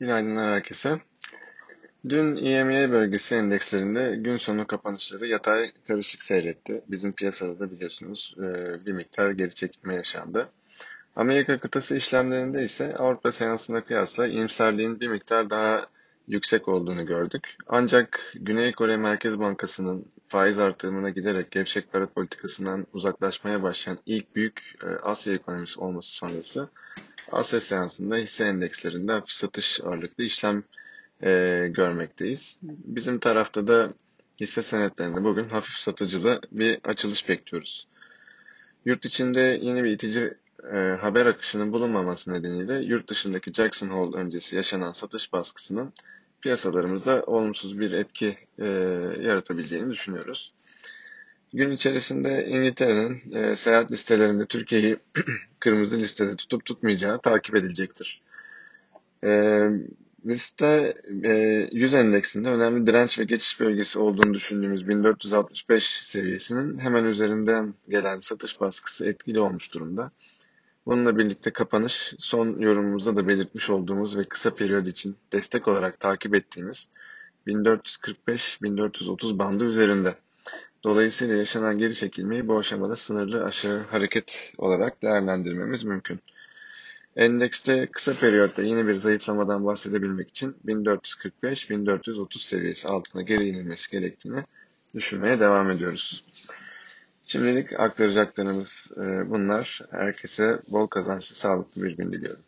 Günaydınlar herkese. Dün EMEA bölgesi endekslerinde gün sonu kapanışları yatay karışık seyretti. Bizim piyasada da biliyorsunuz e, bir miktar geri çekilme yaşandı. Amerika kıtası işlemlerinde ise Avrupa seansına kıyasla iyimserliğin bir miktar daha yüksek olduğunu gördük. Ancak Güney Kore Merkez Bankası'nın faiz artırımına giderek gevşek para politikasından uzaklaşmaya başlayan ilk büyük e, Asya ekonomisi olması sonrası Asya seansında hisse endekslerinde hafif satış ağırlıklı işlem e, görmekteyiz. Bizim tarafta da hisse senetlerinde bugün hafif satıcılı bir açılış bekliyoruz. Yurt içinde yeni bir itici e, haber akışının bulunmaması nedeniyle yurt dışındaki Jackson Hole öncesi yaşanan satış baskısının piyasalarımızda olumsuz bir etki e, yaratabileceğini düşünüyoruz. Gün içerisinde İngiltere'nin e, seyahat listelerinde Türkiye'yi kırmızı listede tutup tutmayacağı takip edilecektir. E, liste e, 100 endeksinde önemli direnç ve geçiş bölgesi olduğunu düşündüğümüz 1465 seviyesinin hemen üzerinden gelen satış baskısı etkili olmuş durumda. Bununla birlikte kapanış son yorumumuzda da belirtmiş olduğumuz ve kısa periyod için destek olarak takip ettiğimiz 1445-1430 bandı üzerinde. Dolayısıyla yaşanan geri çekilmeyi bu aşamada sınırlı aşağı hareket olarak değerlendirmemiz mümkün. Endekste kısa periyotta yeni bir zayıflamadan bahsedebilmek için 1445-1430 seviyesi altına geri inilmesi gerektiğini düşünmeye devam ediyoruz. Şimdilik aktaracaklarımız e, bunlar. Herkese bol kazançlı, sağlıklı bir gün diliyorum.